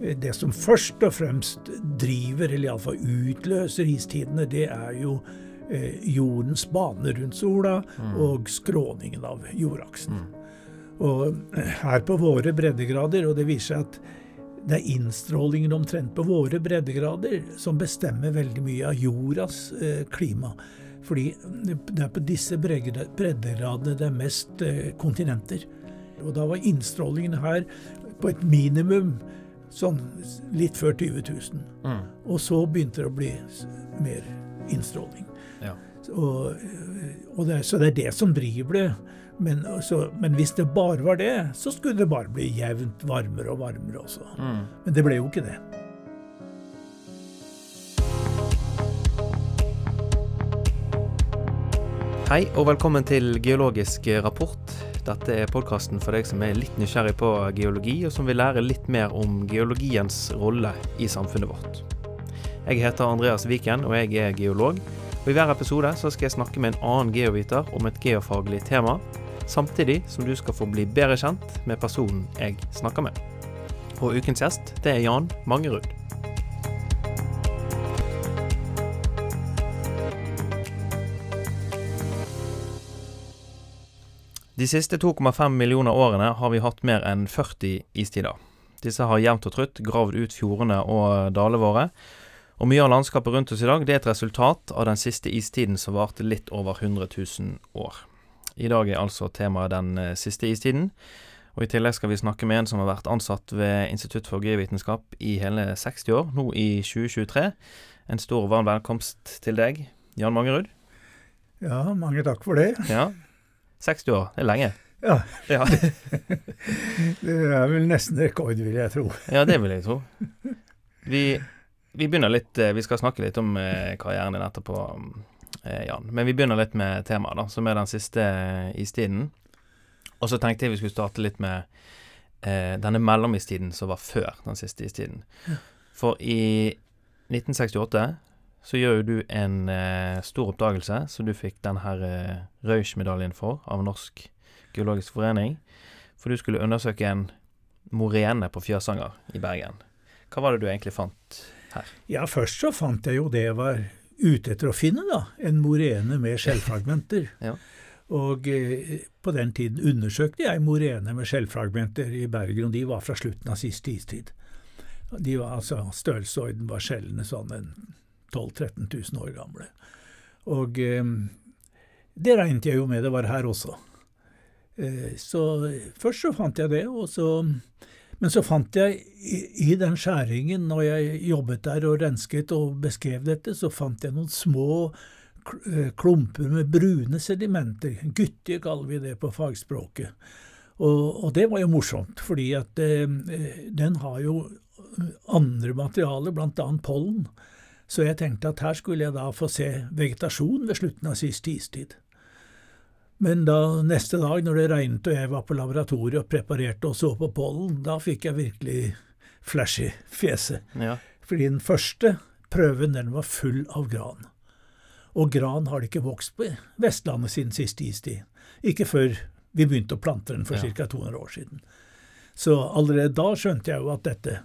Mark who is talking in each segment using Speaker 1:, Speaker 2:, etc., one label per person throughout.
Speaker 1: det som først og fremst driver, eller iallfall utløser istidene, det er jo eh, jordens bane rundt sola mm. og skråningen av jordaksen. Mm. Og eh, her på våre breddegrader, og det viser seg at det er innstrålingen omtrent på våre breddegrader som bestemmer veldig mye av jordas eh, klima. Fordi det er på disse breddegradene det er mest eh, kontinenter. Og da var innstrålingen her på et minimum sånn litt før 20 000. Mm. Og så begynte det å bli mer innstråling. Ja. Og, og det, så det er det som driver det. Men, så, men, hvis det bare var det, så skulle det bare bli jevnt varmere og varmere også. Mm. Men det ble jo ikke det.
Speaker 2: Hei og velkommen til Geologisk rapport. Dette er podkasten for deg som er litt nysgjerrig på geologi, og som vil lære litt mer om geologiens rolle i samfunnet vårt. Jeg heter Andreas Viken, og jeg er geolog. Og I hver episode så skal jeg snakke med en annen geoviter om et geofaglig tema, samtidig som du skal få bli bedre kjent med personen jeg snakker med. Og ukens gjest, det er Jan Mangerud. De siste 2,5 millioner årene har vi hatt mer enn 40 istider. Disse har jevnt og trutt gravd ut fjordene og dalene våre. Og mye av landskapet rundt oss i dag det er et resultat av den siste istiden som varte litt over 100 000 år. I dag er altså temaet den eh, siste istiden. Og I tillegg skal vi snakke med en som har vært ansatt ved Institutt for geovitenskap i hele 60 år, nå i 2023. En stor varm velkomst til deg, Jan Mangerud.
Speaker 1: Ja, mange takk for det.
Speaker 2: Ja, 60 år, det er lenge.
Speaker 1: Ja. ja. det er vel nesten rekord, vil jeg tro.
Speaker 2: ja, det vil jeg tro. Vi, vi, begynner litt eh, Vi skal snakke litt om eh, karrieren din etterpå, eh, Jan. Men vi begynner litt med temaet, da, som er den siste istiden. Og så tenkte jeg vi skulle starte litt med eh, denne mellomistiden som var før den siste istiden. For i 1968 så gjør jo du en eh, stor oppdagelse som du fikk den her eh, Rausch-medaljen for av Norsk geologisk forening. For du skulle undersøke en morene på Fjøsanger i Bergen. Hva var det du egentlig fant her?
Speaker 1: Ja, først så fant jeg jo det jeg var ute etter å finne, da. En morene med skjellfragmenter. ja. Og eh, på den tiden undersøkte jeg morene med skjellfragmenter i Bergen, og de var fra slutten av siste istid. De var altså Størrelsesorden var skjellene sånn en 12 000-13 000 år gamle. Og eh, det regnet jeg jo med det var her også. Eh, så først så fant jeg det, så men så fant jeg i, i, den skjæringen, når jeg jobbet der og rensket og beskrev dette, så fant jeg noen små eh, klumper med brune sedimenter. Guttige kaller vi det på fagspråket. Og, og det var jo morsomt, fordi at den har jo andre materialer, bl.a. pollen. Så jeg tenkte at her skulle jeg da få se vegetasjon ved slutten av siste istid. Men da neste dag når det regnet og jeg var på laboratoriet og preparerte og så på pollen, da fikk jeg virkelig flash i fjeset. Ja. Fordi den første prøven den var full av gran. Og gran har det ikke vokst på Vestlandet siden siste istid. Ikke før vi begynte å plante den for ja. ca. 200 år siden. Så allerede da skjønte jeg jo at dette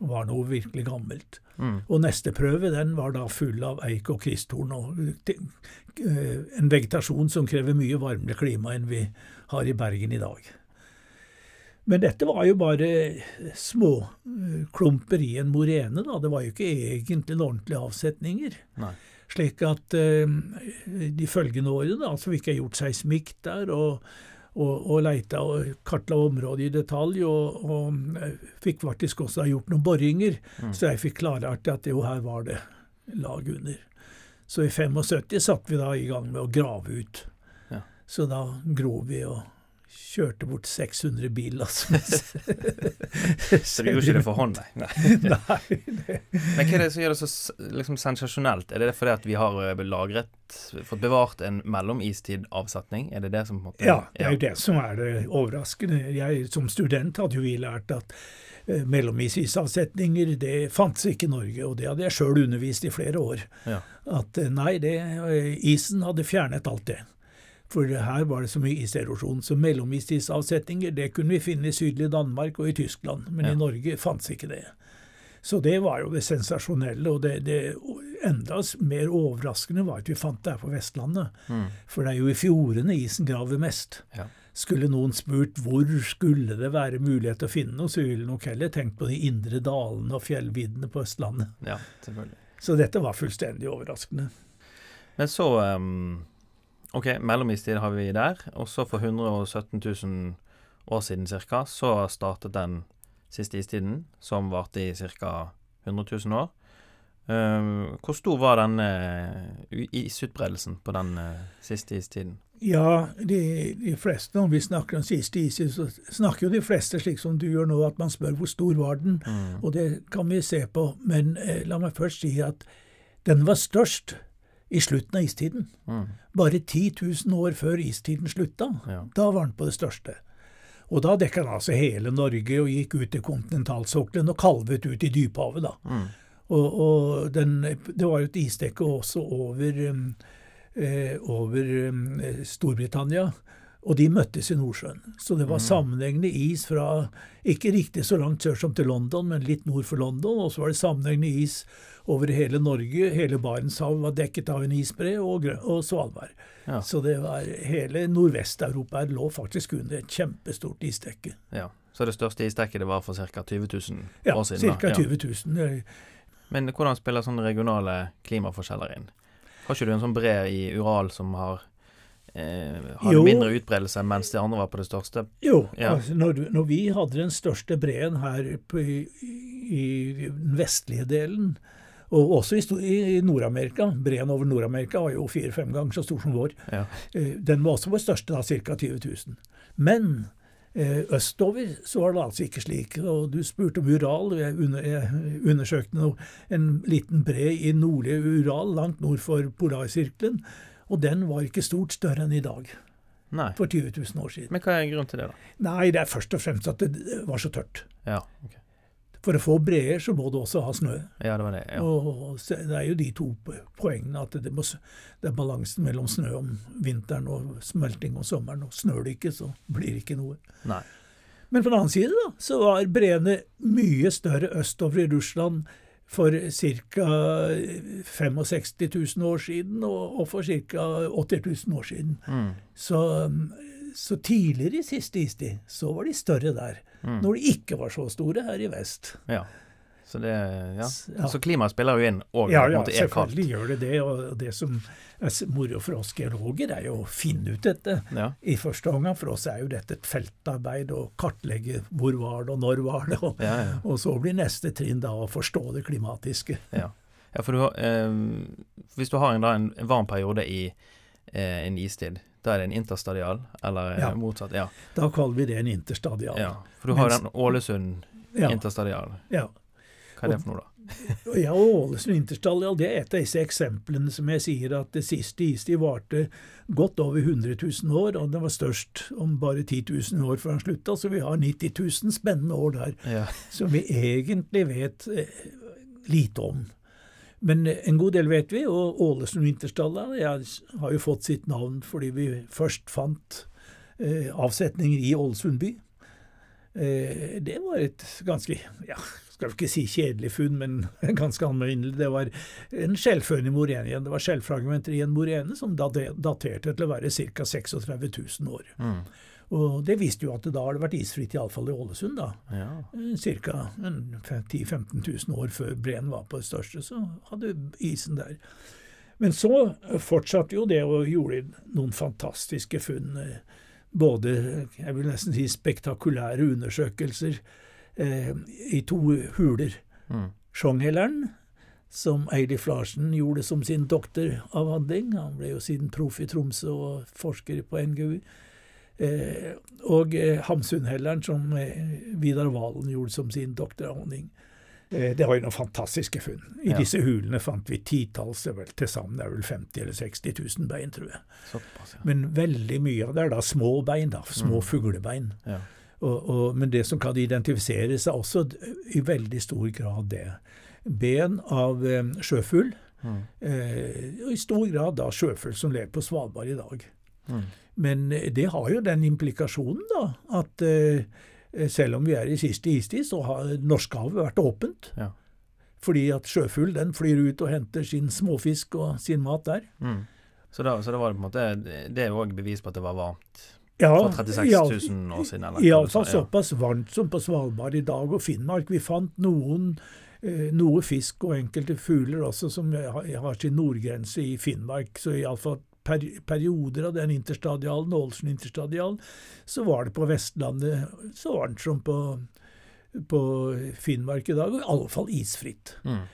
Speaker 1: var noe virkelig gammelt. Mm. Og neste prøve den var da full av eik og kristtorn og eh, en vegetasjon som krever mye varmere klima enn vi har i Bergen i dag. Men dette var jo bare småklumper i en morene, da. Det var jo ikke egentlig noen ordentlige avsetninger. Nei. Slik at uh, de følgende årene da, så fikk jeg gjort seismikk der, og og, og leita og kartla området i detalj, og, og eh, fikk faktisk også gjort noen boringer, mm. så jeg fikk klarart at jo, her var det lag under. Så i 75 satte vi da i gang med å grave ut. Ja. Så da grov vi og kjørte bort 600 biler. Altså.
Speaker 2: så du gjorde ikke det for hånd, nei? nei. Men hva er det som gjør det så liksom, sensasjonelt? Er det fordi at vi har eh, lagret, fått bevart en mellomistid-avsetning? Er det det som på en måte
Speaker 1: Ja, det er jo det som er det overraskende. Jeg som student hadde jo vi lært at eh, mellomistid-avsetninger, det fantes ikke i Norge, og det hadde jeg sjøl undervist i flere år. Ja. At eh, nei, det, isen hadde fjernet alt det. For her var det så mye iserosjon. Så mellomistidstavsetninger det kunne vi finne i sydlige Danmark og i Tyskland, men ja. i Norge fantes ikke det. Så det var jo det sensasjonelle. Og det, det enda mer overraskende var at vi fant det her på Vestlandet. Mm. For det er jo i fjordene isen graver mest. Ja. Skulle noen spurt hvor skulle det være mulighet til å finne noe, så ville nok heller tenkt på de indre dalene og fjellviddene på Østlandet.
Speaker 2: Ja, selvfølgelig.
Speaker 1: Så dette var fullstendig overraskende.
Speaker 2: Men så um, OK, mellomistid har vi der. Og så for 117 000 år siden ca. så startet den siste istiden, som varte i ca. 100 000 år. Uh, hvor stor var den uh, isutbredelsen på den uh, siste istiden?
Speaker 1: Ja, de, de, fleste, når vi snakker om siste istid, så snakker jo de fleste slik som du gjør nå, at man spør hvor stor var den. Mm. Og det kan vi se på. Men eh, la meg først si at den var størst i slutten av istiden. Mm. Bare 10 000 år før istiden slutta. Ja. Da var den på det største. Og da dekka den altså hele Norge og gikk ut til kontinentalsokkelen og kalvet ut i dyphavet, da. Mm. Og, og den, det var jo et isdekke også over Eh, over eh, Storbritannia. Og de møttes i Nordsjøen. Så det var mm. sammenhengende is fra ikke riktig så langt sør som til London, men litt nord for London. Og så var det sammenhengende is over hele Norge. Hele Barentshavet var dekket av en isbre, og, og Svalbard. Ja. Så det var hele Nordvest-Europa lå faktisk under et kjempestort isdekke.
Speaker 2: Ja. Så det største isdekket det var for ca. 20 000
Speaker 1: ja,
Speaker 2: år siden?
Speaker 1: Ja, ca. 20 000.
Speaker 2: Men hvordan spiller sånne regionale klimaforskjeller inn? Har ikke du en sånn bre i Ural som har eh, hadde mindre utbredelse, mens de andre var på det største?
Speaker 1: Jo, ja. altså, når, når, vi hadde den største breen her på, i, i, den vestlige delen, og også i, i Nord-Amerika Breen over Nord-Amerika var jo fire-fem ganger så stor som vår. Ja. Eh, den var også vår største, da, ca. 20 000. Men Eh, østover så var det altså ikke slik. Og du spurte om Ural. Jeg, under, jeg undersøkte noe, en liten bre i nordlige Ural, langt nord for polarsirkelen. Og den var ikke stort større enn i dag. Nei. For 20 000 år siden.
Speaker 2: Men hva er grunnen til det, da?
Speaker 1: Nei, Det er først og fremst at det var så tørt.
Speaker 2: Ja, okay.
Speaker 1: For å få breer så må du også ha snø.
Speaker 2: Ja, Det var det, ja.
Speaker 1: Og det er jo de to poengene. At det, må, det, er balansen mellom snø om vinteren og smelting om sommeren. og Snør det ikke, så blir det ikke noe.
Speaker 2: Nei.
Speaker 1: Men på den annen side da, så var breene mye større østover i Russland for ca. 65 000 år siden og, og for ca. 80 000 år siden. Mm. Så, så tidligere i siste istid så var de større der. Mm. Når de ikke var så store her i vest.
Speaker 2: Ja. Så, det, ja. så klimaet spiller jo inn òg.
Speaker 1: Ja, ja selvfølgelig gjør det det. Og det som er moro for oss geologer, er jo å finne ut dette. Ja. I første omgang for oss er jo dette et feltarbeid å kartlegge hvor var det, og når var det. Og, ja, og så blir neste trinn da å forstå det klimatiske.
Speaker 2: Ja, for du, eh, Hvis du har en, da, en varm periode i eh, en istid, da er det en interstadial, eller ja. motsatt? Ja.
Speaker 1: Da kaller vi det en interstadial.
Speaker 2: Ja, For du har Mens, den Ålesund ja.
Speaker 1: Ja.
Speaker 2: Hva er det for noe, da?
Speaker 1: ja, Ålesund interstadial det er et av disse eksemplene som jeg sier at det siste istid varte godt over 100 000 år, og den var størst om bare 10 000 år før den slutta, så vi har 90 000 spennende år der ja. som vi egentlig vet eh, lite om. Men en god del vet vi, og Ålesund Vinterstalla har jo fått sitt navn fordi vi først fant eh, avsetninger i Ålesund by. Eh, det var et ganske ja, skal ikke si kjedelig funn, men ganske alminnelig. Det var en skjellførende morene igjen. Det var skjellfragmenter i en morene som daterte til å være ca. 36 000 år. Mm. Og det viste jo at det da har det vært isfritt, iallfall i Ålesund. da. Ja. Eh, ca. 10 000-15 000 år før breen var på det største, så hadde isen der. Men så fortsatte jo det og gjorde noen fantastiske funn. Eh, både jeg vil nesten si spektakulære undersøkelser eh, i to huler. Mm. Sjonghelleren, som Eilif Larsen gjorde som sin doktoravhandling. Han ble jo siden proff i Tromsø og forsker på NGU. Eh, og eh, Hamsunhelleren, som eh, Vidar Valen gjorde som sin doktoravhandling. Det var jo noen fantastiske funn. I ja. disse hulene fant vi titalls, til sammen er vel 50 eller 60 000 bein, tror jeg. Såpass, ja. Men veldig mye av det er da små bein, da, små mm. fuglebein. Ja. Og, og, men det som kan identifiseres, er også i veldig stor grad det. Ben av eh, sjøfugl. Mm. Eh, og i stor grad da sjøfugl som lever på Svalbard i dag. Mm. Men eh, det har jo den implikasjonen da, at eh, selv om vi er i siste istid, så har Norskehavet vært åpent. Ja. Fordi at sjøfugl den flyr ut og henter sin småfisk og sin mat der.
Speaker 2: Mm. Så, da, så det var på en måte Det er jo òg bevis på at det var varmt
Speaker 1: Ja,
Speaker 2: for 36 000 år siden?
Speaker 1: Iallfall
Speaker 2: Ja.
Speaker 1: såpass varmt som på Svalbard i dag og Finnmark. Vi fant noen eh, noe fisk og enkelte fugler også som har, har sin nordgrense i Finnmark. Så iallfall per, perioder av den interstadialen, Ålesund-interstadialen, så var det på Vestlandet så varmt som på, på Finnmark i dag, og iallfall isfritt.
Speaker 2: Mm.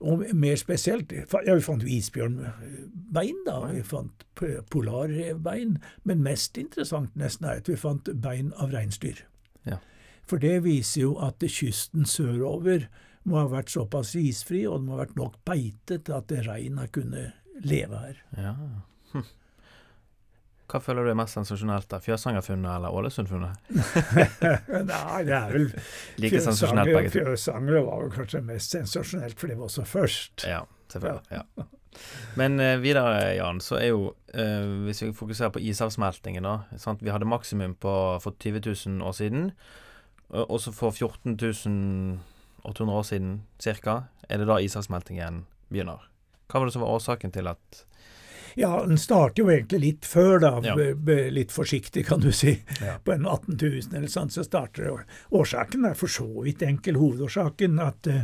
Speaker 1: Og mer spesielt Ja, vi fant jo isbjørnbein, da. Vi fant polarrevbein. Men mest interessant nesten er at vi fant bein av reinsdyr.
Speaker 2: Ja.
Speaker 1: For det viser jo at kysten sørover må ha vært såpass isfri, og det må ha vært nok beite til at rein har kunnet leve her.
Speaker 2: Ja. Hva føler du er mest sensasjonelt, da? Fjøsangerfunnet eller Ålesundfunnet?
Speaker 1: Nei, det er vel
Speaker 2: Like sensasjonelt begge to.
Speaker 1: Fjøsangere var vel kanskje mest sensasjonelt, for det var også først.
Speaker 2: Ja, selvfølgelig. Ja. Men eh, videre, Jan, så er jo eh, Hvis vi fokuserer på isavsmeltingen, da. Sant? Vi hadde maksimum på for 20 000 år siden. Og så for 14 800 år siden ca. er det da isavsmeltingen begynner. Hva var det som var årsaken til at
Speaker 1: Ja, den starter jo egentlig litt før, da.
Speaker 2: Ja.
Speaker 1: Litt forsiktig, kan du si.
Speaker 2: Ja.
Speaker 1: På en 18 000 eller sånn, så starter det. Årsaken er for så vidt enkel. Hovedårsaken at uh,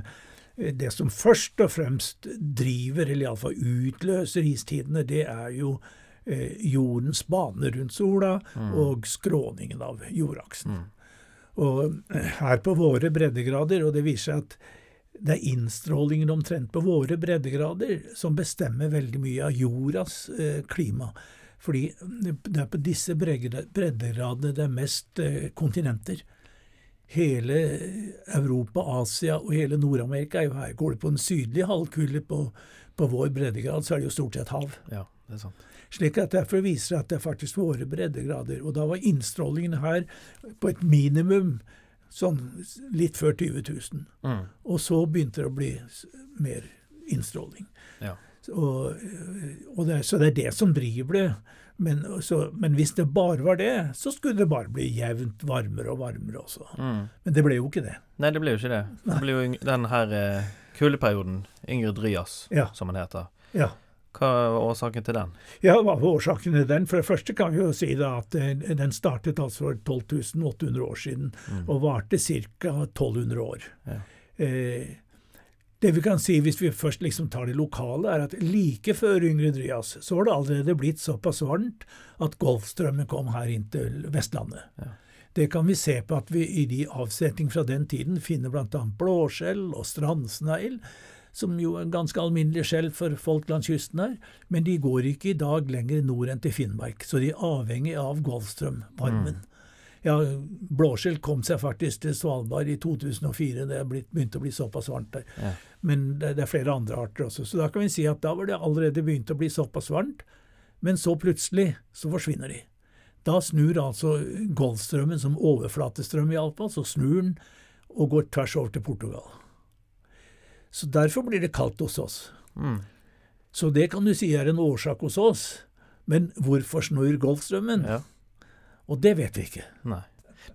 Speaker 1: det som først og fremst driver, eller iallfall utløser istidene, det er jo eh, jordens bane rundt sola og skråningen av jordaksen. Og eh, her på våre breddegrader, og det viser seg at det er innstrålingen omtrent på våre breddegrader som bestemmer veldig mye av jordas eh, klima. Fordi det er på disse breddegradene det er mest eh, kontinenter. Hele Europa, Asia og hele Nord-Amerika er jo her. Går du på den sydlige halvkule på, på vår breddegrad, så er det jo stort sett hav.
Speaker 2: Ja, det er sant.
Speaker 1: Slik at Derfor viser det at det er faktisk våre breddegrader. Og da var innstrålingen her på et minimum sånn litt før 20 000.
Speaker 2: Mm.
Speaker 1: Og så begynte det å bli mer innstråling.
Speaker 2: Ja.
Speaker 1: Og, og det, så det er det som driver det. Men, så, men hvis det bare var det, så skulle det bare bli jevnt varmere og varmere også.
Speaker 2: Mm.
Speaker 1: Men det ble jo ikke det.
Speaker 2: Nei, det ble jo ikke det. Det ble jo den her eh, kuldeperioden, Yngre Dryas,
Speaker 1: Ja.
Speaker 2: som han heter.
Speaker 1: Ja.
Speaker 2: Hva var årsaken til den?
Speaker 1: Ja, Hva var årsaken til den? For det første kan vi jo si at eh, den startet altså for 12 800 år siden og varte ca. 1200 år.
Speaker 2: Ja.
Speaker 1: Eh, det vi kan si, hvis vi først liksom tar det lokale, er at like før Yngre Dryas så var det allerede blitt såpass varmt at Golfstrømmen kom her inn til Vestlandet.
Speaker 2: Ja.
Speaker 1: Det kan vi se på at vi i de avsetning fra den tiden finner bl.a. blåskjell og strandsnegl, som jo er en ganske alminnelig skjell for folk langs kysten her, men de går ikke i dag lenger nord enn til Finnmark, så de er avhengig av Golfstrømvarmen. Ja, blåskjell kom seg faktisk til Svalbard i 2004, det blitt, begynte å bli såpass varmt der.
Speaker 2: Ja.
Speaker 1: Men det, det er flere andre arter også, så da kan vi si at da var det allerede begynt å bli såpass varmt, men så plutselig så forsvinner de. Da snur altså Golfstrømmen som overflatestrøm iallfall, så snur den og går tvers over til Portugal. Så derfor blir det kaldt hos oss.
Speaker 2: Mm.
Speaker 1: Så det kan du si er en årsak hos oss. Men hvorfor snur Golfstrømmen?
Speaker 2: Ja.
Speaker 1: Og det vet vi ikke.
Speaker 2: Nei.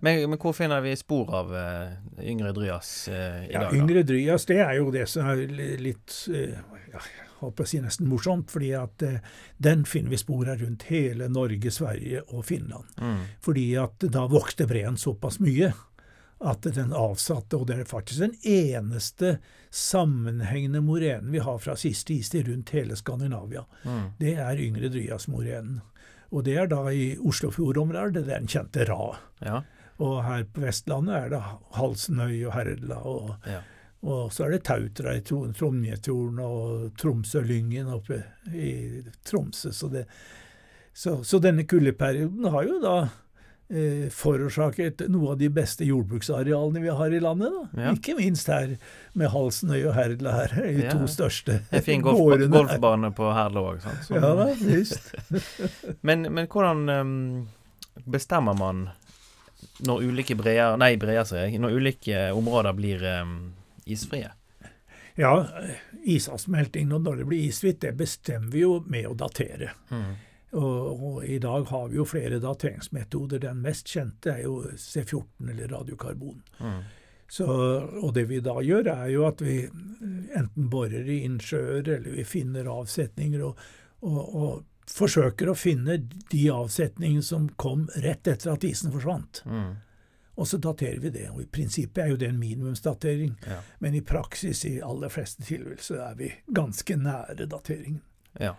Speaker 2: Men, men hvor finner vi spor av uh, Yngre Dryas uh, i
Speaker 1: Ja,
Speaker 2: dag, da?
Speaker 1: Yngre Dryas det er jo det som er litt uh, ja, på å si nesten morsomt, fordi at uh, den finner vi spor av rundt hele Norge, Sverige og Finland.
Speaker 2: Mm.
Speaker 1: Fordi at da vokste breen såpass mye at den avsatte, og det er faktisk den eneste sammenhengende morenen vi har fra siste istid rundt hele Skandinavia.
Speaker 2: Mm.
Speaker 1: Det er Yngre Dryas-morenen. Og det er da i Oslofjordområdet, det er den kjente Ra.
Speaker 2: Ja.
Speaker 1: Og her på Vestlandet er det Halsenøy og Herdla. Og,
Speaker 2: Ja.
Speaker 1: og så er det Tautra i Tro- Trondheimsfjorden og Tromsølyngen oppe i Tromsø. Så, det, så, så denne kuldeperioden har jo da eh, forårsaket noe av de beste jordbruksarealene vi har i landet.
Speaker 2: Ja.
Speaker 1: Ikke minst her med Halsenøy og Herdla her, de
Speaker 2: Ja.
Speaker 1: to største
Speaker 2: gårdene. er fin golf,
Speaker 1: gårdene
Speaker 2: golfbane på Herdla òg.
Speaker 1: Ja da, visst.
Speaker 2: Men, men hvordan um, bestemmer man når ulike breier Nei, breier seg, når ulike områder blir um, isfrie?
Speaker 1: Ja, isavsmelting og når det blir isfritt, det bestemmer vi jo med å datere.
Speaker 2: Mm.
Speaker 1: Og, og i dag har vi jo flere dateringsmetoder. Den mest kjente er jo C14 eller radiokarbon.
Speaker 2: Mm.
Speaker 1: Så, og det vi da gjør, er jo at vi enten borer i innsjøer, eller vi finner avsetninger, og, og, og forsøker å finne de avsetningene som kom rett etter at isen forsvant. Mm. Og så daterer vi det. Og I prinsippet er jo det en minimumsdatering, ja. men i praksis i aller fleste tilfeller så er vi ganske nære dateringen. Ja.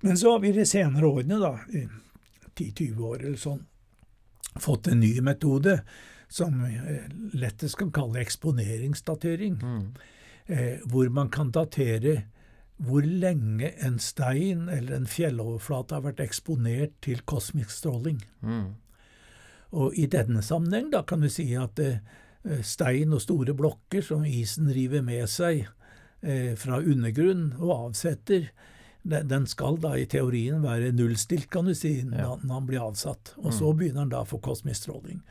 Speaker 1: Men så har vi de senere årene, da, 10-20 år eller sånn, fått en ny metode som eh, lettest kan kalle eksponeringsdatering. Mm. Eh, hvor man kan datere hvor lenge en stein eller en fjelloverflate har vært eksponert til kosmisk stråling. Mm. Og i denne sammenheng da kan vi si at eh, stein og store blokker som isen river med seg eh, fra undergrunn og avsetter, den skal da i teorien være nullstilt, kan du si, ja. når han blir avsatt. Og så mm. begynner han da få kosmisk stråling.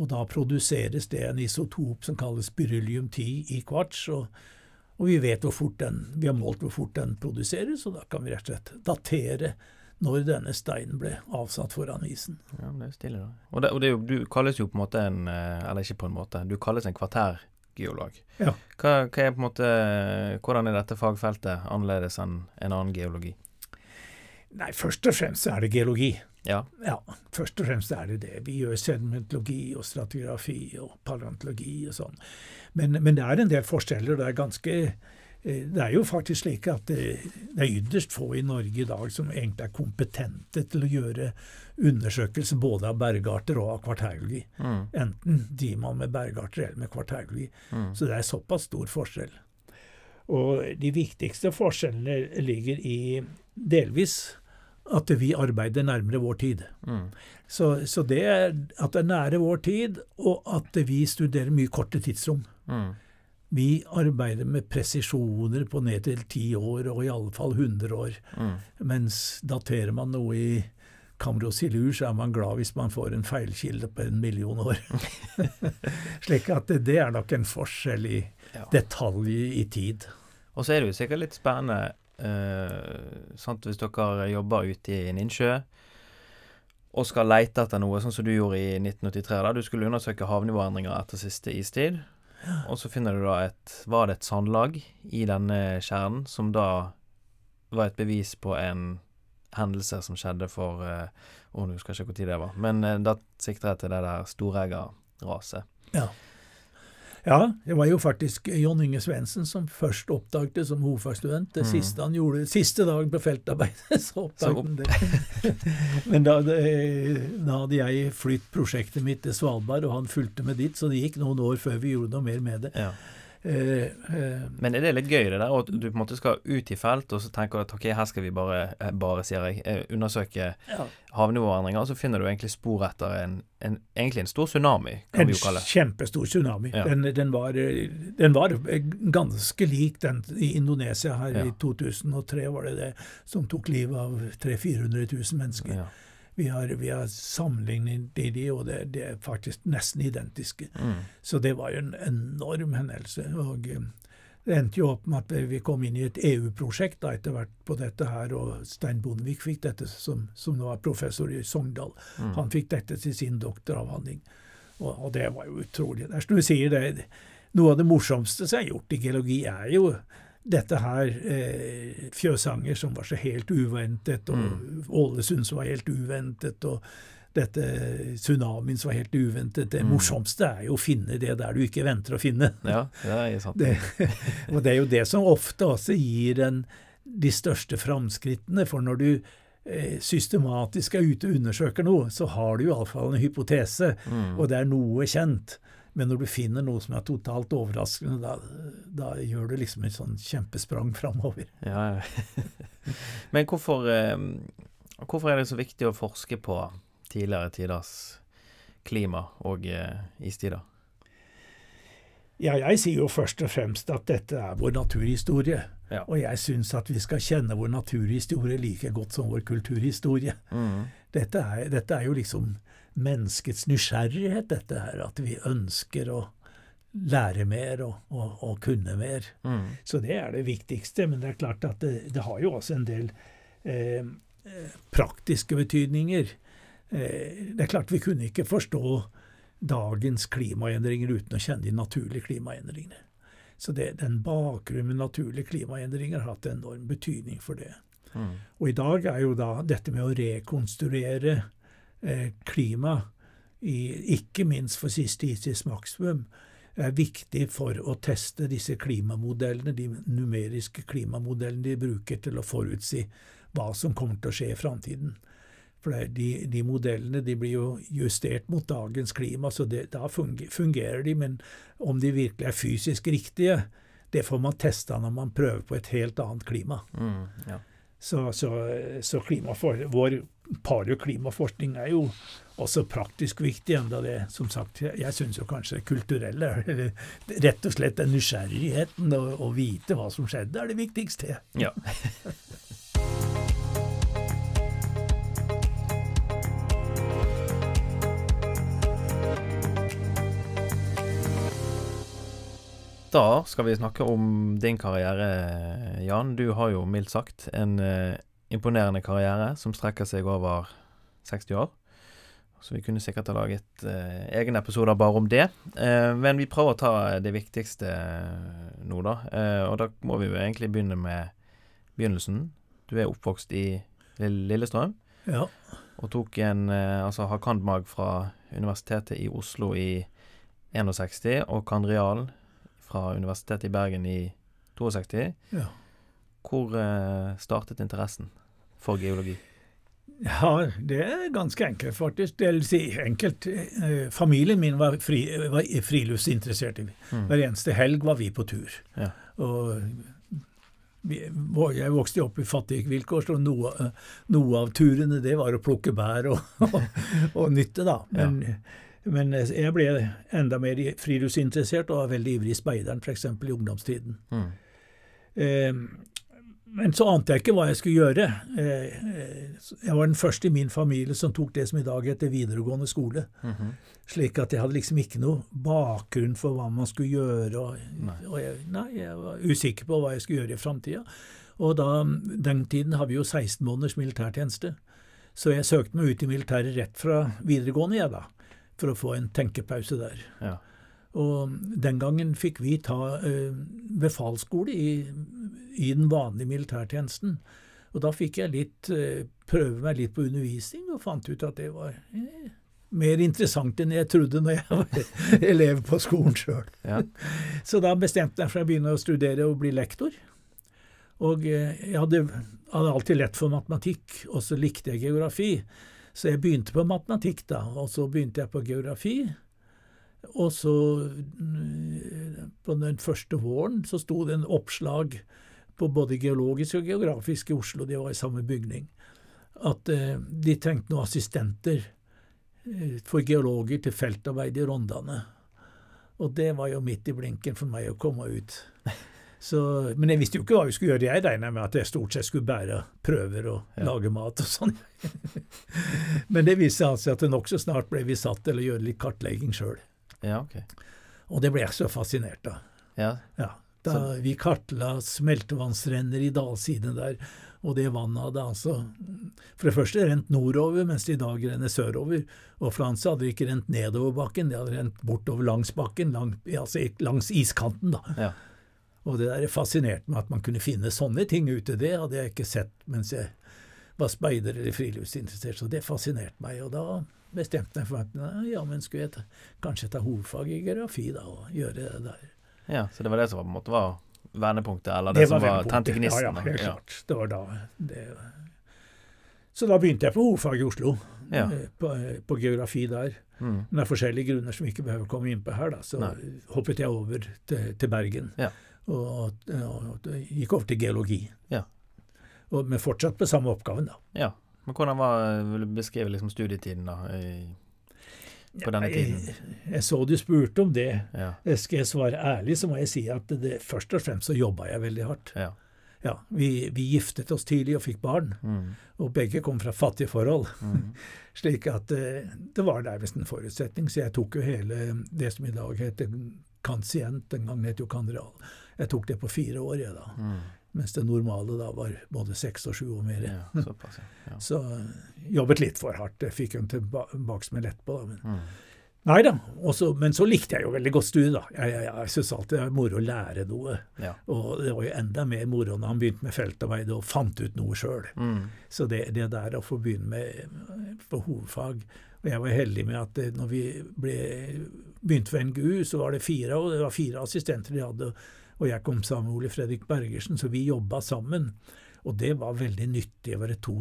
Speaker 1: Og da produseres det en isotop som kalles beryllium-10 i kvarts. Og, og, vi vet hvor fort den, vi har målt hvor fort den produseres, og da kan vi rett og slett datere når denne steinen ble avsatt foran isen.
Speaker 2: Ja, det er jo stille da. Og, det, og det du kalles jo på en måte en eh, Eller ikke på en måte, du kalles en kvartærgeolog. Ja. Hva, hva, er måte, hvordan er dette fagfeltet annerledes enn en annen geologi?
Speaker 1: Nei, først og fremst er det geologi.
Speaker 2: Ja.
Speaker 1: ja. Først og fremst er det det. Vi gjør sedimentologi og stratigrafi og paleontologi og sånn. Men, men, det er en del forskjeller. Det er ganske det er jo faktisk slik at det, det er ytterst få i Norge i dag som egentlig er kompetente til å gjøre undersøkelser både av bergarter og av kvartærgeologi. Mm. Enten de man med bergarter eller med kvartærgeologi. Mm. Så det er såpass stor forskjell. Og de viktigste forskjellene ligger i delvis at vi arbeider nærmere vår tid. Mm. Så, så, det er at det er nære vår tid, og at vi studerer mye korte tidsrom. Mm. Vi arbeider med presisjoner på ned til ti år, og i alle fall 100 år. Mm. Mens daterer man noe i Kamrosilur, så er man glad hvis man får en feilkilde på en million år. Slik at det, er nok en forskjell i ja. detalj i tid.
Speaker 2: Og så er det jo sikkert litt spennende Uh, sant? Hvis dere jobber ute i en innsjø og skal leite etter noe, sånn som du gjorde i 1983. da, Du skulle undersøke havnivåendringer etter siste istid. Og så finner du da et Var det et sandlag i denne kjernen som da var et bevis på en hendelse som skjedde for Å, uh, oh, Jeg husker ikke hvor tid det var. Men uh, da sikter jeg til det der storeggerraset.
Speaker 1: Ja. Ja, det var jo faktisk John Inge Svendsen som først oppdaget det som hovedfagsstudent. Det mm. siste han gjorde, siste dagen på feltarbeidet, så oppdaget han det. Men da, da, hadde jeg flytt prosjektet mitt til Svalbard, og han fulgte med dit, så det gikk noen år før vi gjorde noe mer med det. Ja.
Speaker 2: Eh, eh, Men er det litt gøy, det der? At du på en måte skal ut i felt, og så tenker du at ok, her skal vi bare, eh, bare sier jeg, undersøke ja. havnivåendringer, og så finner du egentlig spor etter en, en, egentlig en stor tsunami, kan
Speaker 1: en
Speaker 2: vi jo kalle det.
Speaker 1: En kjempestor tsunami. Ja. Den, den, var, den, var, ganske lik den i Indonesia her ja. i 2003, var det det, som tok livet av 300 000-400 000 mennesker. Vi har, vi har sammenlignet de, og det, det, er faktisk nesten identiske. Mm. Så det var jo en enorm hendelse. og eh, det endte jo opp med at vi kom inn i et EU-prosjekt da etter hvert på dette her, og Stein Bondevik fikk dette, som, som nå er professor i Sogndal. Mm. Han fikk dette til sin doktoravhandling. Og, og, det var jo utrolig. Det er som du sier, det, noe av det morsomste som er gjort i geologi, er jo dette her eh, Fjøsanger som var så helt uventet, og mm. Ålesund som var helt uventet, og dette tsunamien som var helt uventet. Det mm. morsomste er jo å finne det der du ikke venter å finne.
Speaker 2: Ja, det er sant.
Speaker 1: Det, og det er jo det som ofte også gir en, de største framskrittene. For når du eh, systematisk er ute og undersøker noe, så har du iallfall en hypotese, mm. og det er noe kjent. Men når du finner noe som er totalt overraskende, da, da gjør du liksom et sånn kjempesprang framover.
Speaker 2: Ja, Men hvorfor, eh, hvorfor, er det så viktig å forske på tidligere tiders klima og eh, istider?
Speaker 1: Ja, jeg sier jo først og fremst at dette er vår naturhistorie. Ja. Og jeg syns at vi skal kjenne vår naturhistorie like godt som vår kulturhistorie. Mm. Dette, er, dette er jo liksom menneskets nysgjerrighet, dette her. At vi ønsker å lære mer og, og, og kunne mer. Mm. Så det er det viktigste. Men det er klart at det, det har jo også en del eh, praktiske betydninger. Eh, det er klart vi kunne ikke forstå dagens klimaendringer uten å kjenne de naturlige klimaendringene. Så det, den bakgrunnen med naturlige klimaendringer har hatt enorm betydning for det. Mm. Og i dag er jo da dette med å rekonstruere eh, klima, i, ikke minst for siste Isis maksimum, er viktig for å teste disse klimamodellene, de numeriske klimamodellene de bruker til å forutsi hva som kommer til å skje i framtiden. For de, de, modellene de blir jo justert mot dagens klima, så det, da fungerer de. Men om de virkelig er fysisk riktige, det får man testa når man prøver på et helt annet klima. Mm, ja. Så, så, så klimafor, vår paroklimaforskning er jo også praktisk viktig, enda det som sagt, jeg, syns jo kanskje det kulturelle Rett og slett den nysgjerrigheten å vite hva som skjedde, er det viktigste. Ja.
Speaker 2: Da skal vi snakke om din karriere, Jan. Du har jo mildt sagt en uh, imponerende karriere som strekker seg over 60 år. Så vi kunne sikkert ha laget uh, egne episoder bare om det. Uh, men vi prøver å ta det viktigste nå, da. og da må vi jo egentlig begynne med begynnelsen. Du er oppvokst i Lillestrøm. Ja. Og tok en altså har cand.mag fra Universitetet i Oslo i 61 og cand.real fra Universitetet i Bergen i 62. Ja. Hvor eh, startet interessen for geologi?
Speaker 1: Ja, det er ganske enkelt, faktisk. Det vil si enkelt. Eh, familien min var, fri, var friluftsinteressert. Mm. Hver eneste helg var vi på tur. Ja. Og vi, jeg vokste opp i fattige vilkår, så noe, noe, av turene det var å plukke bær og, og, og nytte, da. Men ja. Men jeg ble enda mer friluftsinteressert og var veldig ivrig i speideren, f.eks. i ungdomstiden. Mm. Eh, men så ante jeg ikke hva jeg skulle gjøre. Eh, eh, jeg var den første i min familie som tok det som i dag heter videregående skole. Mm -hmm. Slik at jeg hadde liksom ikke noe bakgrunn for hva man skulle gjøre. Og, nei. og jeg, nei, jeg var usikker på hva jeg skulle gjøre i framtida. Og da, den tiden har vi jo 16 måneders militærtjeneste. Så jeg søkte meg ut i militæret rett fra videregående, jeg, da for å få en tenkepause der. Ja. Og den gangen fikk vi ta uh, befalsskole i, i, den vanlige militærtjenesten. Og da fikk jeg litt, uh, prøve meg litt på undervisning, og fant ut at det var uh, mer interessant enn jeg trodde når jeg var elev på skolen sjøl. Ja. Så da bestemte jeg for å begynne å studere og bli lektor. Og jeg hadde, hadde alltid lett for matematikk, og så likte jeg geografi. Så jeg begynte på matematikk, da, og så begynte jeg på geografi. Og så, mm, på den første våren, så sto det en oppslag på både geologisk og geografisk i Oslo, de var i samme bygning, at eh, de trengte noen assistenter eh, for geologer til feltarbeid i Rondane. Og det var jo midt i blinken for meg å komme ut. Så, men jeg visste jo ikke hva vi skulle gjøre. Jeg regna med at jeg stort sett skulle bære prøver og ja. lage mat og sånn. men det viste seg altså at det nokså snart ble vi satt til å gjøre litt kartlegging sjøl. Ja, okay. Og det ble jeg så fascinert av. Ja. ja. Da så. vi kartla smeltevannsrenner i dalsiden der, og det vannet hadde altså for det første rent nordover, mens det i dag renner sørover. Og Frans hadde ikke rent nedover bakken, det hadde rent bortover langs bakken, lang, altså langs iskanten. da. Ja. Og det der fascinerte meg at man kunne finne sånne ting ute. Det hadde jeg ikke sett mens jeg var speider eller friluftsinteressert, så det fascinerte meg. Og da bestemte jeg for at ja, men skulle jeg ta, kanskje ta hovedfag i geografi da, og gjøre det der.
Speaker 2: Ja, Så det var det som var, på en måte, var vernepunktet, eller det, det som var, tente gnisten?
Speaker 1: Ja, ja, helt klart. Det var da det, Så da begynte jeg på hovedfag i Oslo, ja. Eh, på, eh, på, geografi der. Mm. Men er forskjellige grunner som vi ikke behøver komme inn på her, da, så Nei. hoppet jeg over til, til Bergen. Ja og, og, gikk over til geologi. Ja. Og, men fortsatt på samme oppgaven, da.
Speaker 2: Ja. Men hvordan var, vil du beskrive liksom studietiden da, i, på denne tiden?
Speaker 1: Jeg, jeg, så du spurte om det. Ja. Skal jeg svare ærlig, så må jeg si at det, først og fremst så jobba jeg veldig hardt. Ja. Ja, vi, vi, giftet oss tidlig og fikk barn, mm. og begge kom fra fattige forhold. Mm. Slik at uh, det var nærmest en forutsetning. Så jeg tok jo hele det som i dag heter kansient, den gangen het jo kandral, Jeg tok det på fire år, jeg, da. Mm. Mens det normale da var både seks og sju og mer. Ja, såpass, ja. Så jobbet litt for hardt. Jeg fikk en lett på, da. Men, mm. Nei da, men så likte jeg jo veldig godt studiet, da. Jeg, jeg, jeg syns alltid det er moro å lære noe. Ja. Og det var jo enda mer moro når han begynte med feltarbeid og fant ut noe sjøl. Mm. Så det, det, der å få begynne med på hovedfag Og jeg var heldig med at når vi ble, begynte ved NGU, så var det fire, og det var fire assistenter de hadde. Og jeg kom sammen med Ole Fredrik Bergersen, så vi jobba sammen. Og det var veldig nyttig å være to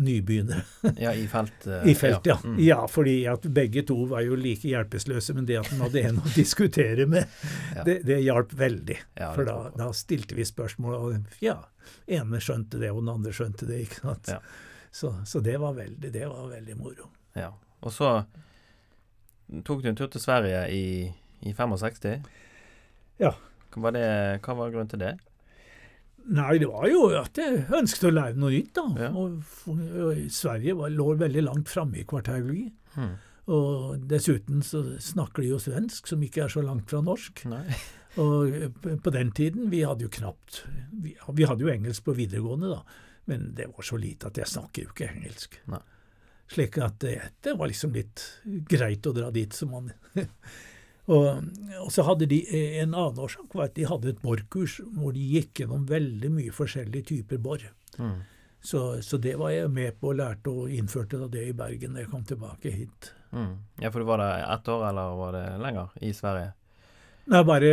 Speaker 1: nybegynnere.
Speaker 2: ja, i felt. Uh,
Speaker 1: I felt, ja. Ja. Mm. ja. fordi at begge to var jo like hjelpeløse, men det at man hadde en å diskutere med, ja. det, det hjalp veldig. Ja, For da, da, stilte vi spørsmål, og ja, ene skjønte det, og den andre skjønte det. ikke sant? Så, så, det var veldig, det var veldig moro.
Speaker 2: Ja. Og så tok du en tur til Sverige i, i 65.
Speaker 1: Ja.
Speaker 2: Hva var, det, hva var grunnen til det?
Speaker 1: Nei, det var jo at jeg ønsket å lære noe nytt. da. Ja. Og, og, Sverige var, lå veldig langt framme i kvartærologi. Hmm. Og dessuten så snakker de jo svensk, som ikke er så langt fra norsk. Nei. Og på den tiden Vi hadde jo knapt vi, vi, hadde jo engelsk på videregående, da. Men det var så lite at jeg snakker jo ikke engelsk. Nei. Slik at det, det var liksom litt greit å dra dit som man og, og, så hadde de en annen årsak var at de hadde et borkurs hvor de gikk gjennom veldig mye forskjellige typer bor. Mm. Så, så, det var jeg med på og lærte og innførte det i Bergen da jeg kom tilbake hit.
Speaker 2: Mm. Ja, For var det ett år, eller var det lenger, i Sverige?
Speaker 1: Nei, bare,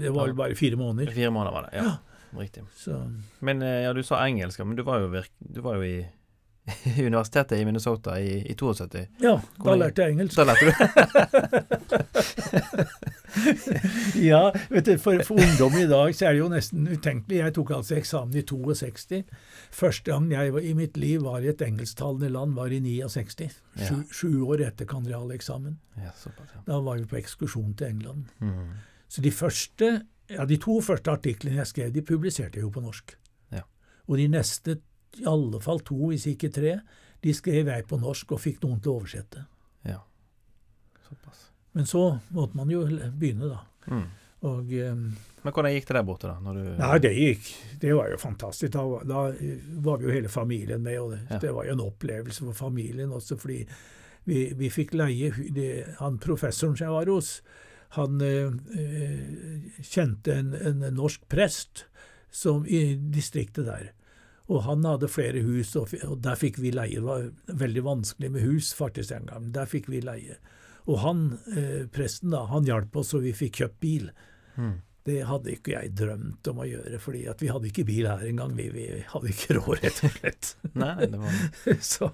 Speaker 1: det var vel bare fire måneder.
Speaker 2: Fire måneder var det, ja. ja. Riktig. Så. Men eh, ja, du sa engelsk, men du var jo, virk, du var jo i universitetet i Minnesota i, i 72.
Speaker 1: Ja, da lærte jeg engelsk.
Speaker 2: Da lærte du
Speaker 1: Ja, vet du, for, for, ungdom i dag så er det jo nesten utenkelig. Jeg tok altså eksamen i 62. Første gang jeg var, i mitt liv var i et engelsktalende land, var i 69. Ja. Sju, sju, år etter kandidaleksamen. Ja, såpass, ja. Da var vi på ekskursjon til England. Mm. Så de første, ja, de to første artiklene jeg skrev, de publiserte jeg jo på norsk. Ja. Og de neste i alle fall to, hvis ikke tre. De skrev jeg på norsk og fikk noen til å oversette. Ja, såpass. Men så måtte man jo begynne, da. Mm. Og, um,
Speaker 2: Men hvordan gikk det der borte, da? Du...
Speaker 1: Nei, Det gikk, det var jo fantastisk. Da, da var vi jo hele familien med, og det, ja. det var jo en opplevelse for familien også, fordi vi, vi fikk leie det, Han professoren som jeg var hos, han øh, kjente en, en norsk prest som, i distriktet der. Og han hadde flere hus, og, der fikk vi leie. Det var veldig vanskelig med hus faktisk en gang. Der fikk vi leie. Og han, eh, presten, da, han hjalp oss, så vi fikk kjøpt bil. Mm. Det hadde ikke jeg drømt om å gjøre, fordi vi hadde ikke bil her engang. Vi, vi hadde ikke råd, rett og slett.
Speaker 2: Nei, det var...
Speaker 1: så,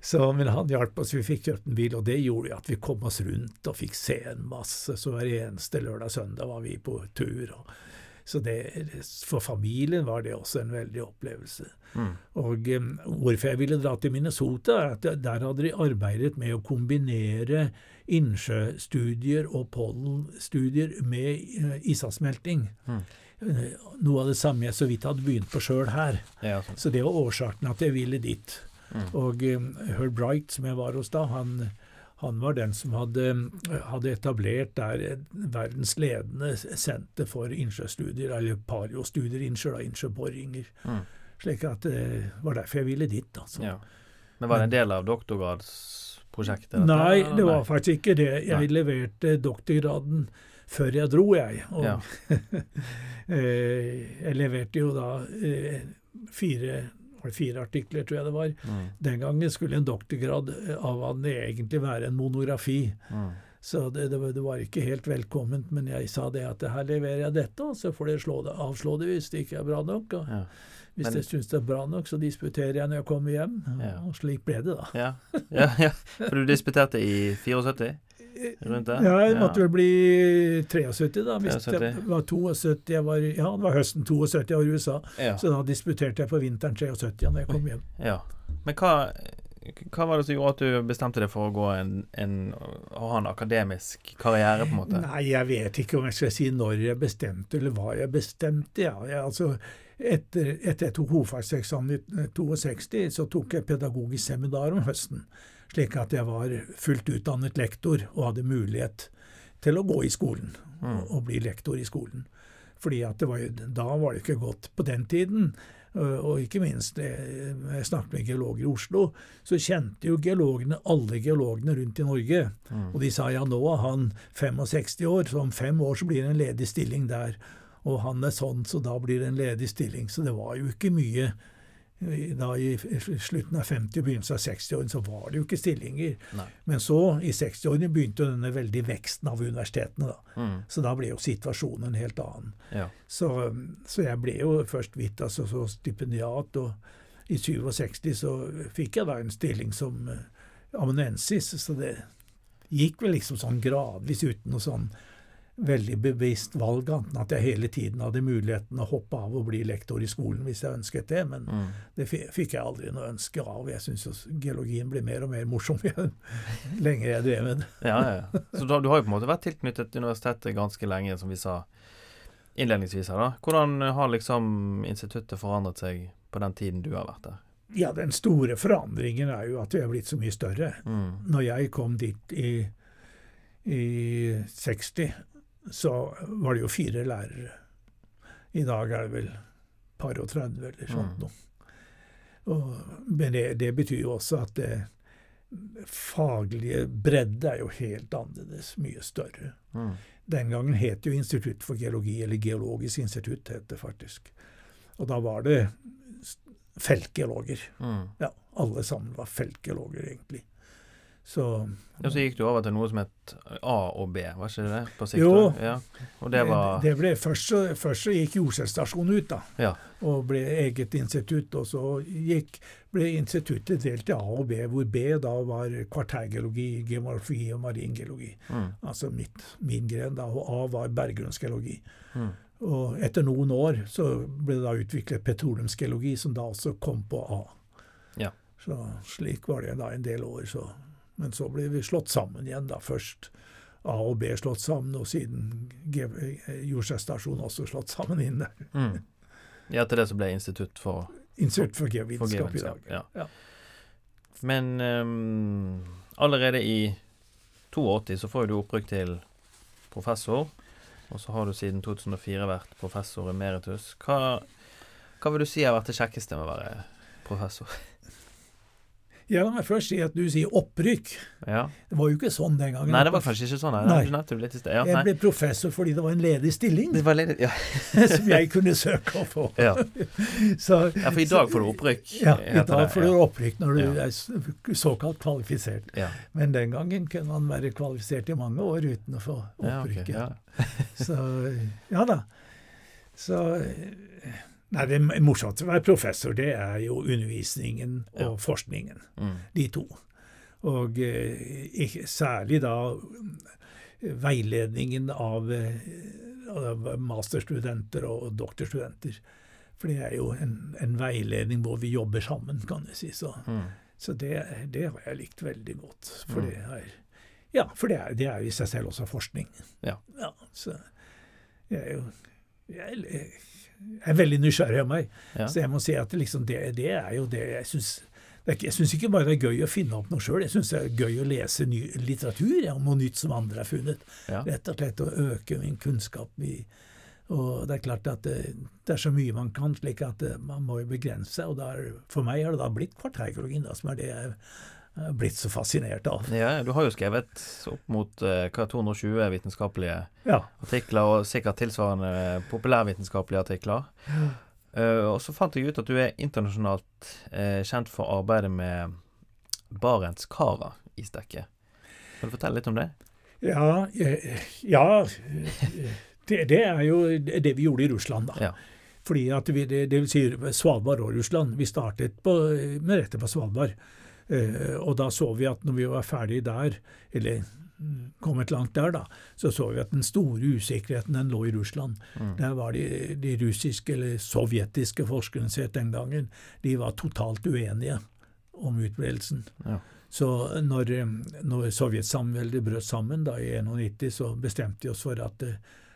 Speaker 1: så, men han hjalp oss, vi fikk kjøpt en bil, og det gjorde at vi kom oss rundt og fikk se en masse. Så hver eneste lørdag-søndag var vi på tur. og så det, for familien var det også en veldig opplevelse. Mm. Og um, Hvorfor jeg ville dra til Minnesota, er at der hadde de arbeidet med å kombinere innsjøstudier og pollenstudier med uh, isavsmelting. Mm. Uh, noe av det samme jeg så vidt hadde begynt på sjøl her. Ja, sånn. Så det var årsaken at jeg ville dit. Mm. Og um, Herb Bright, som jeg var hos da, han han var den som hadde, hadde etablert der verdens ledende senter for innsjøstudier, eller pariostudier, innsjø, innsjøboringer. Mm. Slik at det var derfor jeg ville dit. altså. Ja.
Speaker 2: Men var det en del av doktorgradsprosjektet?
Speaker 1: Nei, det var faktisk ikke det. Jeg nei. leverte doktorgraden før jeg dro, jeg. Og ja. Eh, jeg leverte jo da eh, fire fire artikler, tror jeg det var. Mm. Den gangen skulle en doktorgrad avhandle egentlig være en monografi. Mm. Så det, det, det, var ikke helt velkomment, men jeg sa det at her leverer jeg dette, og så får dere slå det, avslå det hvis det ikke er bra nok. Og ja. Hvis men, jeg syns det er bra nok, så disputerer jeg når jeg kommer hjem. Ja. Og slik ble det, da.
Speaker 2: Ja, ja, ja. For du disputerte i 74?
Speaker 1: Rundt det? Ja, det måtte vel bli 73, da. Hvis 73. det var 72 jeg var, Ja, det var høsten 72 jeg var i USA. Ja. Så da disputerte jeg på vinteren 73 da jeg kom hjem.
Speaker 2: Ja. Men hva, hva var det som gjorde at du bestemte deg for å gå en, en, å ha en akademisk karriere, på en måte?
Speaker 1: Nei, jeg vet ikke om jeg skal si når jeg bestemte, eller hva jeg bestemte. Ja. Jeg, altså, etter, etter jeg tok hovedfagseksamen i 62, så tok jeg pedagogisk seminar om høsten slik at jeg var fullt utdannet lektor og hadde mulighet til å gå i skolen mm. og bli lektor i skolen. Fordi at var, da var det ikke godt på den tiden. Og ikke minst jeg snakket med geologer i Oslo, så kjente jo geologene alle geologene rundt i Norge. Mm. Og de sa ja, nå er han 65 år, så om fem år så blir det en ledig stilling der. Og han er sånn, så da blir det en ledig stilling. Så det var jo ikke mye da I slutten av 50- og begynnelsen av 60-årene så var det jo ikke stillinger. Nei. Men så, i 60-årene, begynte denne veldige veksten av universitetene. da. Mm. Så da ble jo situasjonen en helt annen. Ja. Så, så, jeg ble jo først vidt altså, så stipendiat, og i 67 så fikk jeg da en stilling som uh, amanuensis. Så det gikk vel liksom sånn gradvis uten noe sånn veldig bevisst valg, anten at jeg hele tiden hadde muligheten å hoppe av og bli lektor i skolen hvis jeg ønsket det, men mm. det fikk jeg aldri noe ønske av. Jeg syns geologien blir mer og mer morsom jo lenger jeg drev med det.
Speaker 2: ja, ja. Så du har jo på en måte vært tilknyttet universitetet ganske lenge, som vi sa innledningsvis her. da. Hvordan har liksom instituttet forandret seg på den tiden du har vært der?
Speaker 1: Ja, Den store forandringen er jo at vi er blitt så mye større. Mm. Når jeg kom dit i, i 60, så var det jo fire lærere. I dag er det vel par og 30 eller sånt mm. noe. Og, men det, det, betyr jo også at det faglige bredde er jo helt annerledes, mye større. Mm. Den gangen het jo Institutt for geologi, eller Geologisk institutt, het det faktisk. Og da var det feltgeologer. Mm. Ja, alle sammen var feltgeologer, egentlig.
Speaker 2: Så, ja, så gikk du over til noe som het A og B, var ikke det?
Speaker 1: På sikt, jo. Ja. Og det var det ble, først, så, først så gikk Jordskjelvstasjonen ut, da. Ja. Og ble eget institutt. Og så gikk, ble instituttet delt i A og B, hvor B da var kvartærgeologi, geomorfi og maringeologi. Mm. Altså mitt, min gren, da. Og A var berggrunnsgeologi. Mm. Og etter noen år så ble det da utviklet petroleumsgeologi, som da også kom på A. Ja. Så slik var det da en del år. så men så ble vi slått sammen igjen, da. Først A og B slått sammen, og siden Jordskjelvstasjonen også slått sammen inn der. Mm.
Speaker 2: Ja, til det som ble Institutt for
Speaker 1: Institutt for geovitenskap i dag. Ja. ja.
Speaker 2: Men um, allerede i 82 så får du opprykk til professor, og så har du siden 2004 vært professor emeritus. Hva, hva vil du si har vært det kjekkeste med å være professor?
Speaker 1: Ja, La meg først si at du sier opprykk. Ja. Det var jo ikke sånn den gangen.
Speaker 2: Nei, det var kanskje ikke sånn. Ja,
Speaker 1: jeg ble professor fordi det var en ledig stilling
Speaker 2: Det var ledig, ja.
Speaker 1: som jeg kunne søke å få.
Speaker 2: Ja. Så, For i dag får du opprykk?
Speaker 1: Ja, i dag får du opprykk når du er såkalt kvalifisert. Men den gangen kunne man være kvalifisert i mange år uten å få opprykket. Ja, okay, Så ja da. Så Nei, Det morsomste å være professor, det er jo undervisningen og ja. forskningen. Mm. De to. Og eh, særlig da veiledningen av, eh, av, masterstudenter og doktorstudenter. For det er jo en, en, veiledning hvor vi jobber sammen, kan du si. Så, mm. så det, det, har jeg likt veldig godt. For mm. det er ja, for det er, det er i seg selv også forskning. Ja. ja så jeg er jo jeg, er veldig nysgjerrig av meg. Ja. Så jeg må si at liksom det, det, er jo det jeg syns jeg syns ikke bare det er gøy å finne opp noe sjøl, jeg syns det er gøy å lese ny litteratur om noe nytt som andre har funnet. Ja. Rett og slett å øke min kunnskap. I, og det er klart at det, det, er så mye man kan, slik at man må jo begrense. Og der, for meg har det da blitt kvartærgeologien, som er det jeg blitt så fascinert av.
Speaker 2: Ja, Du har jo skrevet opp mot uh, 220 vitenskapelige ja. artikler, og sikkert tilsvarende populærvitenskapelige artikler. Uh, og så fant jeg ut at du er internasjonalt uh, kjent for arbeidet med Barentskara-isdekket. Kan du fortelle litt om det?
Speaker 1: Ja, ja det, det, er jo det vi gjorde i Russland, da. Fordi at vi, det, det vil si Svalbard og Russland. Vi startet på, med rette på Svalbard. Eh, og da så vi at når vi var ferdig der, eller kommet langt der, da, så så vi at den store usikkerheten den lå i Russland. Mm. Der var de, de, russiske, eller sovjetiske forskerne sett den gangen, de var totalt uenige om utbredelsen. Ja. Så når, når Sovjetsamveldet brøt sammen da i 91, så bestemte de oss for at uh,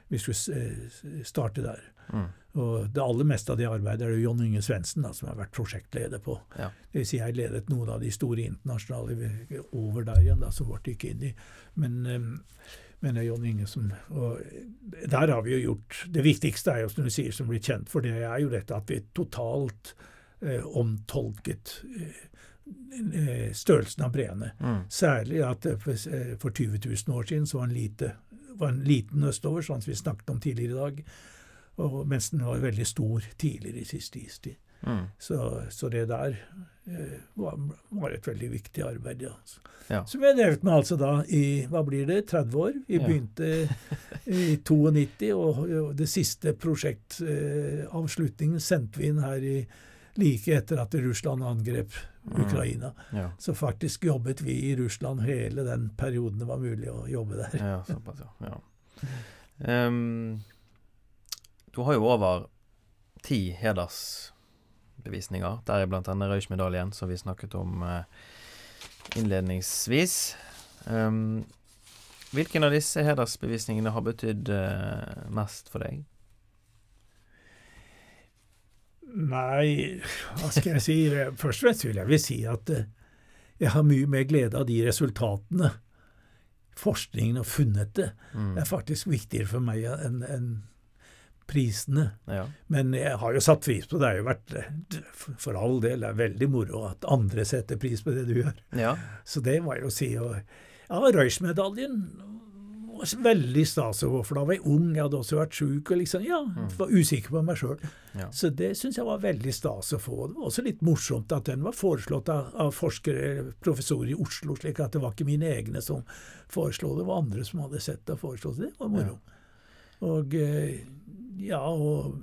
Speaker 1: vi skulle uh, starte der. Mm. Og det aller meste av det arbeidet er det John Inge Svendsen som har vært prosjektleder på. Ja. Det vil si jeg ledet noen av de store internasjonale over der igjen, da, som vårt gikk inn i. Men, det er Jon Inge som og Der har vi jo gjort Det viktigste er jo, som du sier, som blir kjent for det, er jo dette at vi totalt eh, omtolket eh, størrelsen av breene. Mm. Særlig at for, for 20 000 år siden så var en, lite, var en liten østover, sånn som vi snakket om tidligere i dag. Og, mens den var veldig stor tidligere i siste istid. Mm. Så, så, det der eh, var, var, et veldig viktig arbeid. Ja. ja. Så vi har drevet med altså da i hva blir det, 30 år. Vi ja. begynte i 92, og, og det siste prosjektavslutningen eh, sendte vi inn her i like etter at Russland angrep. Ukraina. Mm. Ja. Så faktisk jobbet vi i Russland hele den perioden det var mulig å jobbe der.
Speaker 2: Ja, såpass, ja. Um, du har jo over ti hedersbevisninger, deriblant denne Rausch-medaljen som vi snakket om uh, innledningsvis. Um, hvilken av disse hedersbevisningene har betydd uh, mest for deg?
Speaker 1: Nei, hva skal jeg si? Først og fremst vil jeg vel si at uh, jeg har mye mer glede av de resultatene forskningen har funnet det, mm. er faktisk viktigere for meg enn en prisene. Ja. Men jeg har jo satt pris på det. Det har jo vært for all del det er veldig moro at andre setter pris på det du gjør. Ja. Så det var jo å si. Og, ja, Røys-medaljen var veldig stas å gå, for da var jeg ung, jeg hadde også vært sjuk og liksom, ja, mm. var usikker på meg sjøl. Ja. Så det syns jeg var veldig stas å få. Det var også litt morsomt at den var foreslått av, av forskere, professorer i Oslo, slik at det var ikke mine egne som foreslo det, det var andre som hadde sett det og foreslått det. Det var moro. Ja. Og eh, ja, og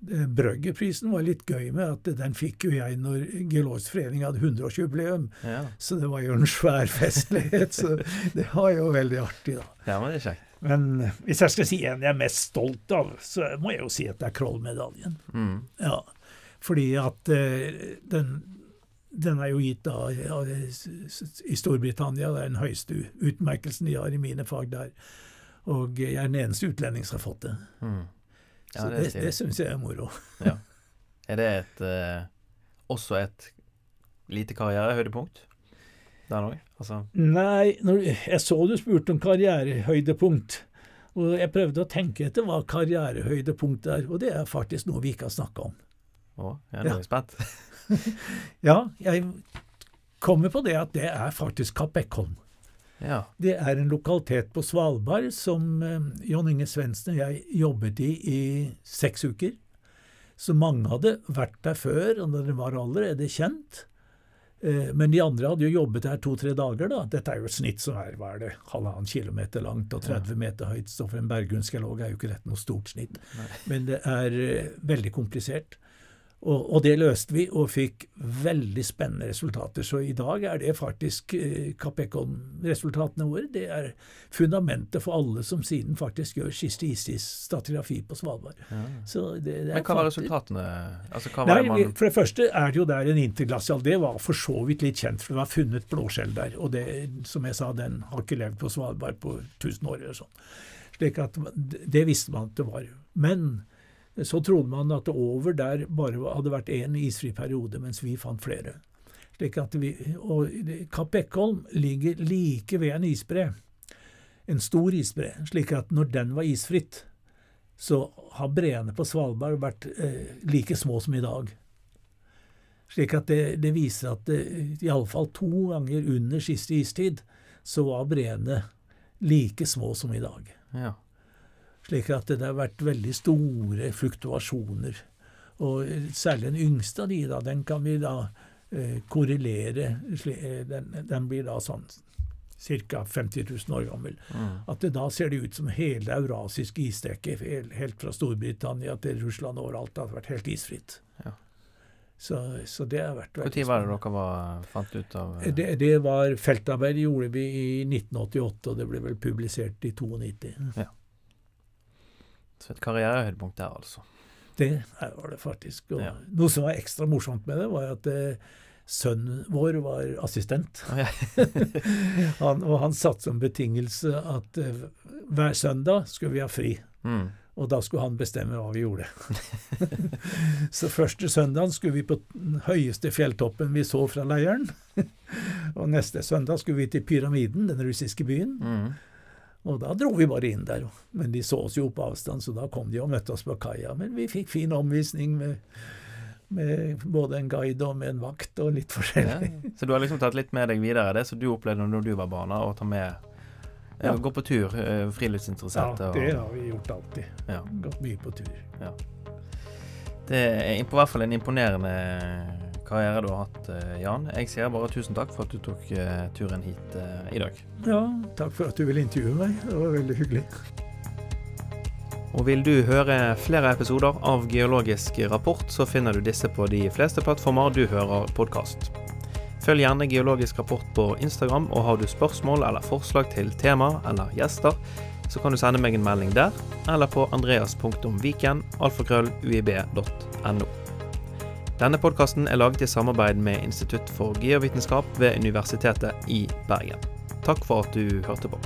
Speaker 1: Brøggerprisen var litt gøy med at den fikk jo jeg når Geologisk forening hadde 100-årsjubileum. Ja. Så det var jo en svær festlighet. så det var jo veldig artig, da.
Speaker 2: Ja, Men det er kjekt.
Speaker 1: Men hvis jeg skal si en jeg er mest stolt av, så må jeg jo si at det er Kroll-medaljen. Mm. Ja, fordi at uh, den, den er jo gitt da i Storbritannia. Det er den høyeste utmerkelsen de har i mine fag der. Og jeg er den eneste utlending som har fått det. Mm. Ja, så det, det, det syns jeg er moro. ja.
Speaker 2: Er det et, eh, også et lite karrierehøydepunkt? Altså.
Speaker 1: Nei, jeg så du spurte om karrierehøydepunkt. Og jeg prøvde å tenke etter hva karrierehøydepunkt er, og det er faktisk noe vi ikke har snakka om.
Speaker 2: Å, jeg er ja. spent.
Speaker 1: ja, jeg kommer på det at det er faktisk Kapp Eckholm. Ja. Det er en lokalitet på Svalbard som eh, John Inge Svendsen og jeg jobbet i i seks uker. Så mange hadde vært der før, og det var allerede kjent. Eh, men de andre hadde jo jobbet her to-tre dager. da. Dette er jo et snitt som er hva er det, halvannen kilometer langt og 30 meter høyt. Så for en berggrunnsgeolog er jo ikke dette noe stort snitt. Nei. Men det er eh, veldig komplisert. Og, og, det løste vi, og fikk veldig spennende resultater. Så i dag er det faktisk eh, Capecon-resultatene våre. Det er fundamentet for alle som siden faktisk gjør siste ISIS-stratigrafi på Svalbard. Ja.
Speaker 2: Det, det Men hva var resultatene? Altså, hva var
Speaker 1: Nei, man... For det første er det jo der en interglacial Det var for så vidt litt kjent, for det var funnet blåskjell der. Og det, som jeg sa, den har ikke levd på Svalbard på 1000 år eller sånn. Slik at det visste man at det var. Men så trodde man at det over der bare hadde vært én isfri periode, mens vi fant flere. Slik at vi, og Kapp Eckholm ligger like ved en isbre, en stor isbre, slik at når den var isfritt, så har breene på Svalbard vært eh, like små som i dag. Slik at det, det viser at det, iallfall to ganger under siste istid så var breene like små som i dag. Ja. Slik at det har vært veldig store fluktuasjoner. Og særlig den yngste av de, da, den kan vi da eh, korrelere eh, den, den, blir da sånn ca. 50 000 år gammel. Mm. At det da ser det ut som hele eurasiske isdekke, helt fra Storbritannia til Russland overalt, har vært helt isfritt. Ja. Så, så, det har vært
Speaker 2: veldig Når var det dere var, fant ut av
Speaker 1: eh? det, det, var Feltarbeid gjorde vi i 1988, og det ble vel publisert i 92. Ja.
Speaker 2: Så et karrierehøydepunkt der, altså.
Speaker 1: Det var det faktisk. Ja. Noe som var ekstra morsomt med det, var at eh, sønnen vår var assistent. Oh, ja. han, og han satte som betingelse at eh, hver søndag skulle vi ha fri. Mm. Og da skulle han bestemme hva vi gjorde. så første søndag skulle vi på den høyeste fjelltoppen vi så fra leiren. og neste søndag skulle vi til Pyramiden, den russiske byen. Mm. Og da dro vi bare inn der. Men de så oss jo på avstand, så da kom de og møtte oss på kaia. Men vi fikk fin omvisning med, med både en guide og med en vakt og litt forskjellig.
Speaker 2: Ja. Så du har liksom tatt litt med deg videre det som du opplevde når du var barna, og ta med ja. Gå på tur, eh, friluftsinteresserte.
Speaker 1: Ja, det har vi gjort alltid. Ja. Gått mye på tur. Ja.
Speaker 2: Det er i hvert fall en imponerende karriere du har hatt, eh, Jan. Jeg sier bare tusen takk for at du tok uh, turen hit uh, i dag.
Speaker 1: Ja, takk for at du ville intervjue meg. Det var veldig hyggelig.
Speaker 2: Og vil du høre flere episoder av Geologisk rapport, så finner du disse på de fleste plattformer du hører podkast. Følg gjerne Geologisk rapport på Instagram, og har du spørsmål eller forslag til tema eller gjester, så kan du sende meg en melding der, eller på andreas.viken, alfakrølluib.no. Denne podkasten er laget i samarbeid med Institutt for geovitenskap ved Universitetet i Bergen. Takk for at du hørte på.